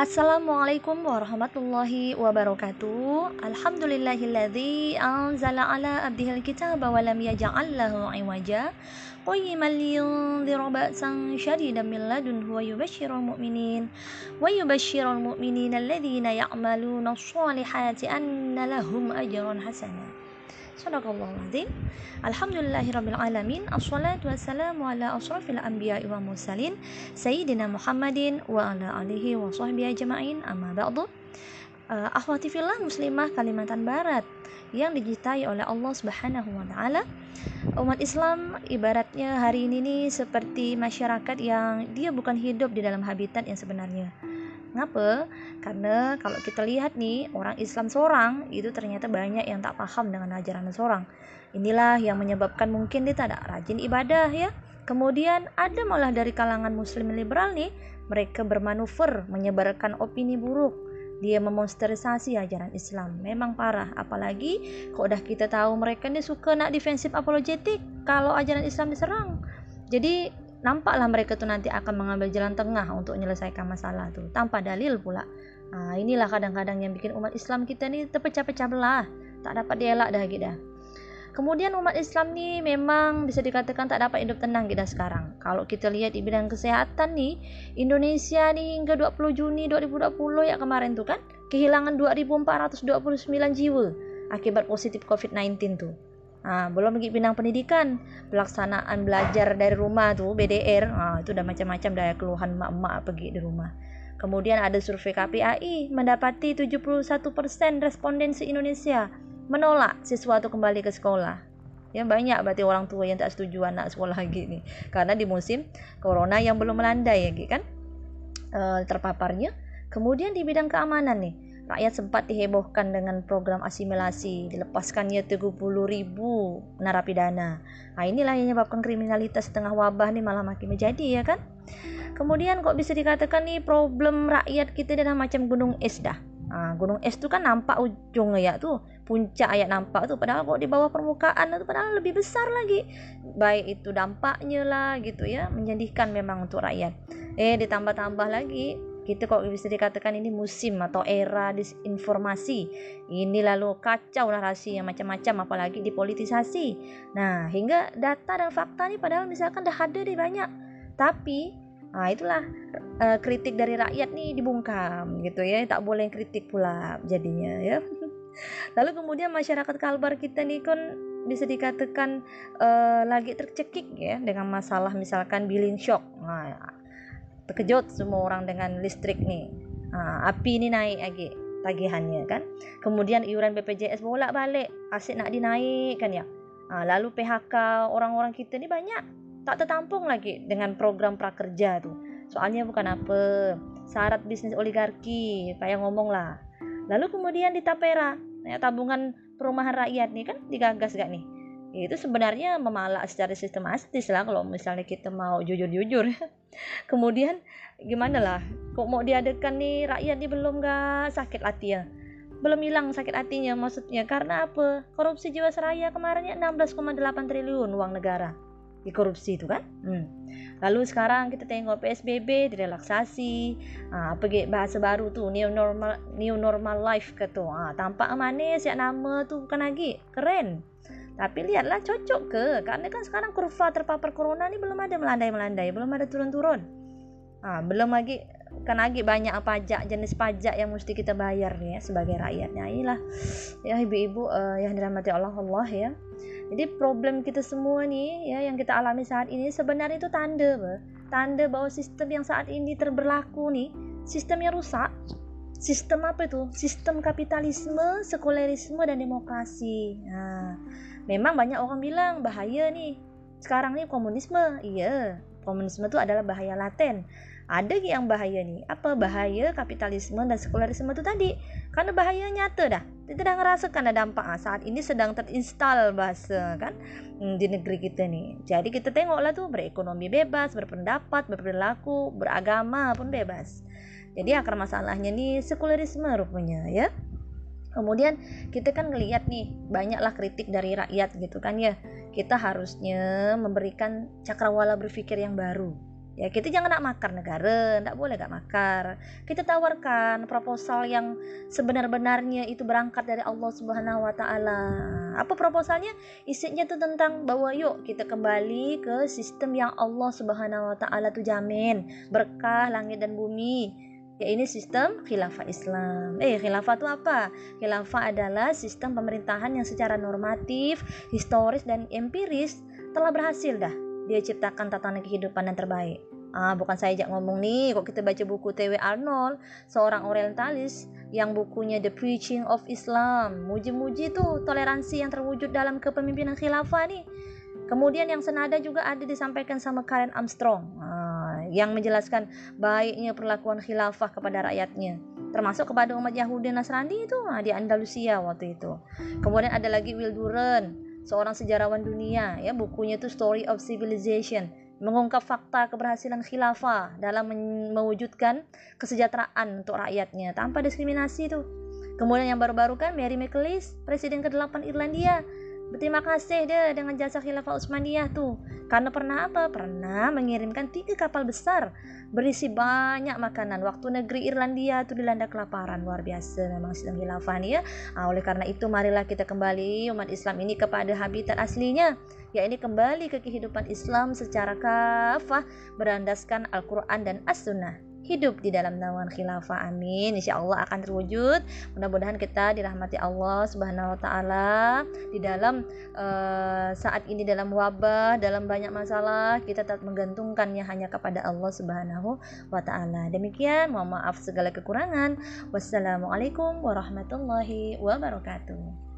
Assalamualaikum warahmatullahi wabarakatuh. Alhamdulillahilladzi anzala ala abdihil kitaba wa lam yaj'al lahu iwaja. Qayyiman liyunzira ba'san shadidan min ladunhu wa yubashshirul mu'minin wa yubashshirul mu'minina alladhina ya'maluna ash-shalihati anna lahum ajran hasana. Sadaqallahul azim. Alhamdulillahirabbil alamin. Assalatu wassalamu ala asrafil anbiya'i wa mursalin sayyidina Muhammadin wa ala alihi wa sahbihi ajma'in. Amma ba'du. Uh, akhwati fillah muslimah Kalimantan Barat yang dicintai oleh Allah Subhanahu wa taala. Umat Islam ibaratnya hari ini nih seperti masyarakat yang dia bukan hidup di dalam habitat yang sebenarnya Ngapa? Karena kalau kita lihat nih orang Islam seorang itu ternyata banyak yang tak paham dengan ajaran seorang. Inilah yang menyebabkan mungkin dia tidak rajin ibadah ya. Kemudian ada malah dari kalangan muslim liberal nih mereka bermanuver menyebarkan opini buruk. Dia memonsterisasi ajaran Islam. Memang parah. Apalagi kalau udah kita tahu mereka ini suka nak defensif apologetik kalau ajaran Islam diserang. Jadi nampaklah mereka tuh nanti akan mengambil jalan tengah untuk menyelesaikan masalah tuh tanpa dalil pula. Nah, inilah kadang-kadang yang bikin umat Islam kita nih terpecah-pecah belah, tak dapat dielak dah gitu. Kemudian umat Islam nih memang bisa dikatakan tak dapat hidup tenang kita sekarang. Kalau kita lihat di bidang kesehatan nih, Indonesia nih hingga 20 Juni 2020 ya kemarin tuh kan kehilangan 2429 jiwa akibat positif COVID-19 tuh. Nah, belum lagi bidang pendidikan, pelaksanaan belajar dari rumah tuh BDR, nah, itu udah macam-macam daya keluhan mak-mak pergi di rumah. Kemudian ada survei KPAI mendapati 71% respondensi Indonesia menolak siswa itu kembali ke sekolah. Ya banyak berarti orang tua yang tak setuju anak sekolah lagi nih. Karena di musim corona yang belum melandai lagi kan uh, terpaparnya. Kemudian di bidang keamanan nih, rakyat sempat dihebohkan dengan program asimilasi dilepaskannya 30 ribu narapidana. Nah inilah yang menyebabkan kriminalitas tengah wabah nih malah makin menjadi ya kan? Kemudian kok bisa dikatakan nih problem rakyat kita adalah macam gunung es dah? Nah, gunung es itu kan nampak ujungnya ya tuh puncak ayat nampak tuh. Padahal kok di bawah permukaan itu padahal lebih besar lagi. Baik itu dampaknya lah gitu ya menyedihkan memang untuk rakyat. Eh ditambah-tambah lagi kita kok bisa dikatakan ini musim atau era disinformasi. Ini lalu kacau narasi yang macam-macam apalagi dipolitisasi nah hingga data dan fakta ini padahal misalkan dah ada di banyak. Tapi nah itulah uh, kritik dari rakyat nih dibungkam gitu ya. Tak boleh kritik pula jadinya ya. Lalu kemudian masyarakat kalbar kita nih kan bisa dikatakan uh, lagi tercekik ya dengan masalah misalkan billing shock. Nah terkejut semua orang dengan listrik nih ha, api ni naik lagi tagihannya kan. Kemudian iuran BPJS bolak balik asyik nak dinaikkan ya. Ha, lalu PHK orang-orang kita ni banyak. Tak tertampung lagi dengan program prakerja tu. Soalnya bukan apa syarat bisnis oligarki payah ngomong lah. Lalu kemudian di Tapera ya, tabungan perumahan rakyat nih kan digagas gak nih itu sebenarnya memalak secara sistematis lah kalau misalnya kita mau jujur-jujur. Kemudian gimana lah? Kok mau diadakan nih? Rakyat belum gak sakit hati ya? Belum hilang sakit hatinya maksudnya. Karena apa? Korupsi jiwasraya kemarinnya 16,8 triliun uang negara. Di korupsi itu kan? Hmm. lalu sekarang kita tengok PSBB direlaksasi. Ah, apa bahasa baru tuh new normal new normal life ke ah, tampak manis ya nama tuh bukan lagi. Keren tapi lihatlah cocok ke? Karena kan sekarang kurva terpapar corona ini belum ada melandai-melandai, belum ada turun-turun. Ah, belum lagi kan lagi banyak pajak jenis pajak yang mesti kita bayar nih ya sebagai rakyatnya. Inilah ya ibu-ibu uh, yang dirahmati Allah Allah ya. Jadi problem kita semua nih ya yang kita alami saat ini sebenarnya itu tanda tanda bahwa sistem yang saat ini terberlaku nih sistemnya rusak. Sistem apa itu? Sistem kapitalisme sekulerisme dan demokrasi. Nah memang banyak orang bilang bahaya nih. Sekarang nih komunisme. Iya komunisme itu adalah bahaya laten. Ada yang bahaya nih. Apa bahaya kapitalisme dan sekularisme itu tadi? Karena bahaya nyata dah. Kita dah ngerasakan ada dampak. Ah, saat ini sedang terinstal bahasa kan hmm, di negeri kita nih. Jadi kita tengoklah tuh berekonomi bebas berpendapat berperilaku beragama pun bebas. Jadi akar masalahnya nih sekularisme rupanya ya Kemudian kita kan ngelihat nih banyaklah kritik dari rakyat gitu kan ya. Kita harusnya memberikan cakrawala berpikir yang baru. ya kita jangan nak makar negara tidak boleh gak makar. Kita tawarkan proposal yang sebenar-benarnya itu berangkat dari Allah Subhanahu Wa Taala. Apa proposalnya? Isinya itu tentang bahwa yuk kita kembali ke sistem yang Allah Subhanahu Wa Taala tuh jamin. Berkah langit dan bumi ya ini sistem khilafah Islam. Eh, khilafah itu apa? Khilafah adalah sistem pemerintahan yang secara normatif, historis dan empiris telah berhasil dah dia ciptakan tatanan kehidupan yang terbaik. Ah, bukan saya ajak ngomong nih, kok kita baca buku T.W. Arnold, seorang orientalis yang bukunya The Preaching of Islam. Muji-muji tuh toleransi yang terwujud dalam kepemimpinan khilafah nih. Kemudian yang senada juga ada disampaikan sama Karen Armstrong, ah, yang menjelaskan baiknya perlakuan khilafah kepada rakyatnya termasuk kepada umat Yahudi Nasrani itu ah, di Andalusia waktu itu. Kemudian ada lagi Will Durant, seorang sejarawan dunia ya bukunya itu Story of Civilization mengungkap fakta keberhasilan khilafah dalam mewujudkan kesejahteraan untuk rakyatnya tanpa diskriminasi itu. Kemudian yang baru-baru kan Mary McLeish, presiden ke-8 Irlandia. Berterima kasih deh dengan jasa khilafah Utsmaniyah tuh. Karena pernah apa? Pernah mengirimkan tiga kapal besar berisi banyak makanan. Waktu negeri Irlandia itu dilanda kelaparan luar biasa memang sistem khilafah nih ya. Nah, oleh karena itu marilah kita kembali umat Islam ini kepada habitat aslinya ya ini kembali ke kehidupan Islam secara kafah berandaskan Al-Quran dan As-Sunnah hidup di dalam naungan khilafah amin. Insya Allah akan terwujud. Mudah-mudahan kita dirahmati Allah subhanahu wa ta'ala di dalam uh, saat ini dalam wabah dalam banyak masalah kita tetap menggantungkannya hanya kepada Allah subhanahu wa ta'ala. Demikian mohon maaf segala kekurangan. Wassalamualaikum warahmatullahi wabarakatuh